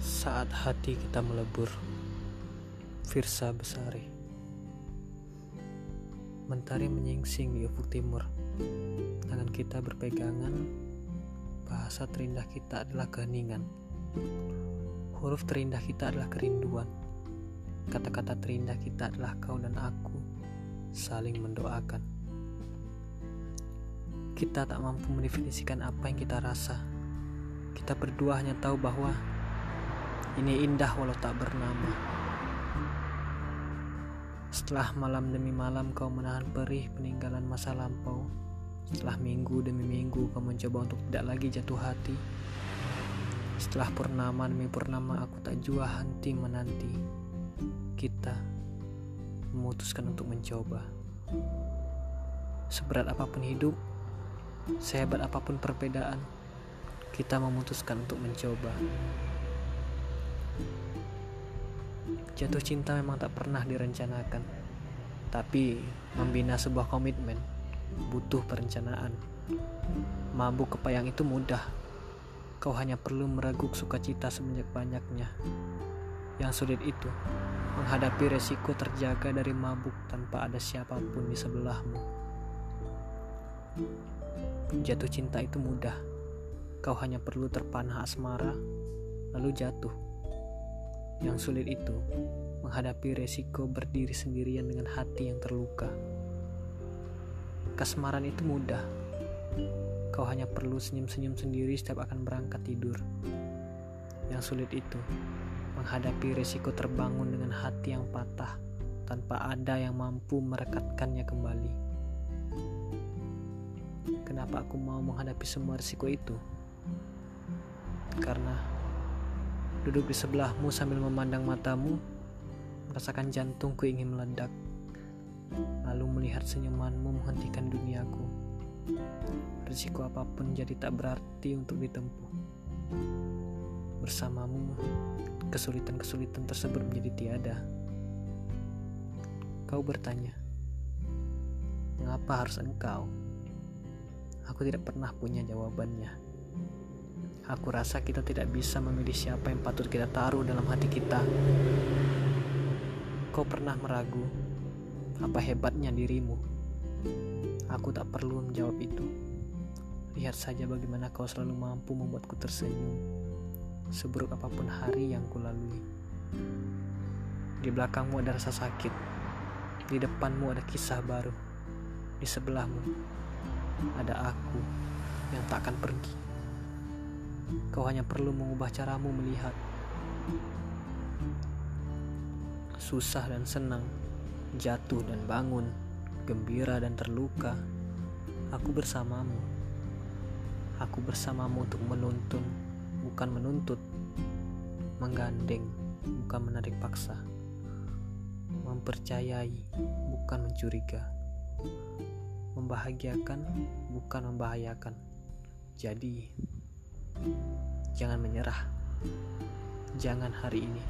saat hati kita melebur. Firsa Besari Mentari menyingsing di ufuk timur. Tangan kita berpegangan. Bahasa terindah kita adalah keheningan. Huruf terindah kita adalah kerinduan. Kata-kata terindah kita adalah kau dan aku saling mendoakan. Kita tak mampu mendefinisikan apa yang kita rasa. Kita berdua hanya tahu bahwa ini indah walau tak bernama. Setelah malam demi malam kau menahan perih peninggalan masa lampau. Setelah minggu demi minggu kau mencoba untuk tidak lagi jatuh hati. Setelah purnama demi purnama aku tak jua henti menanti. Kita memutuskan untuk mencoba. Seberat apa pun hidup, sehebat apa pun perbedaan, kita memutuskan untuk mencoba. Jatuh cinta memang tak pernah direncanakan, tapi membina sebuah komitmen butuh perencanaan. Mabuk kepayang itu mudah. Kau hanya perlu meraguk sukacita sebanyak banyaknya. Yang sulit itu menghadapi resiko terjaga dari mabuk tanpa ada siapa pun di sebelahmu. Jatuh cinta itu mudah. Kau hanya perlu terpanah asmara, lalu jatuh yang sulit itu menghadapi resiko berdiri sendirian dengan hati yang terluka. Kasmaran itu mudah. Kau hanya perlu senyum-senyum sendiri setiap akan berangkat tidur. Yang sulit itu menghadapi resiko terbangun dengan hati yang patah tanpa ada yang mampu merekatkannya kembali. Kenapa aku mau menghadapi semua risiko itu? Karena Duduk di sebelahmu sambil memandang matamu, merasakan jantungku ingin meledak. Lalu melihat senyumanmu menghentikan duniaku. Risiko apa pun jadi tak berarti untuk ditempuh. Bersamamu, kesulitan-kesulitan tersebut menjadi tiada. Kau bertanya, mengapa harus engkau? Aku tidak pernah punya jawabannya. Aku rasa kita tidak bisa memilih siapa yang patut kita taruh dalam hati kita. Kau pernah meragu apa hebatnya dirimu? Aku tak perlu menjawab itu. Lihat saja bagaimana kau selalu mampu membuatku tersenyum. Seburuk apa pun hari yang kulalui. Di belakangmu ada rasa sakit. Di depanmu ada kisah baru. Di sebelahmu ada aku yang tak akan pergi. Kau hanya perlu mengubah caramu melihat. Susah dan senang, jatuh dan bangun, gembira dan terluka. Aku bersamamu. Aku bersamamu untuk menuntun, bukan menuntut. Menggandeng, bukan menarik paksa. Mempercayai, bukan mencuriga. Membahagiakan, bukan membahayakan. Jadi, Jangan menyerah. Jangan hari ini.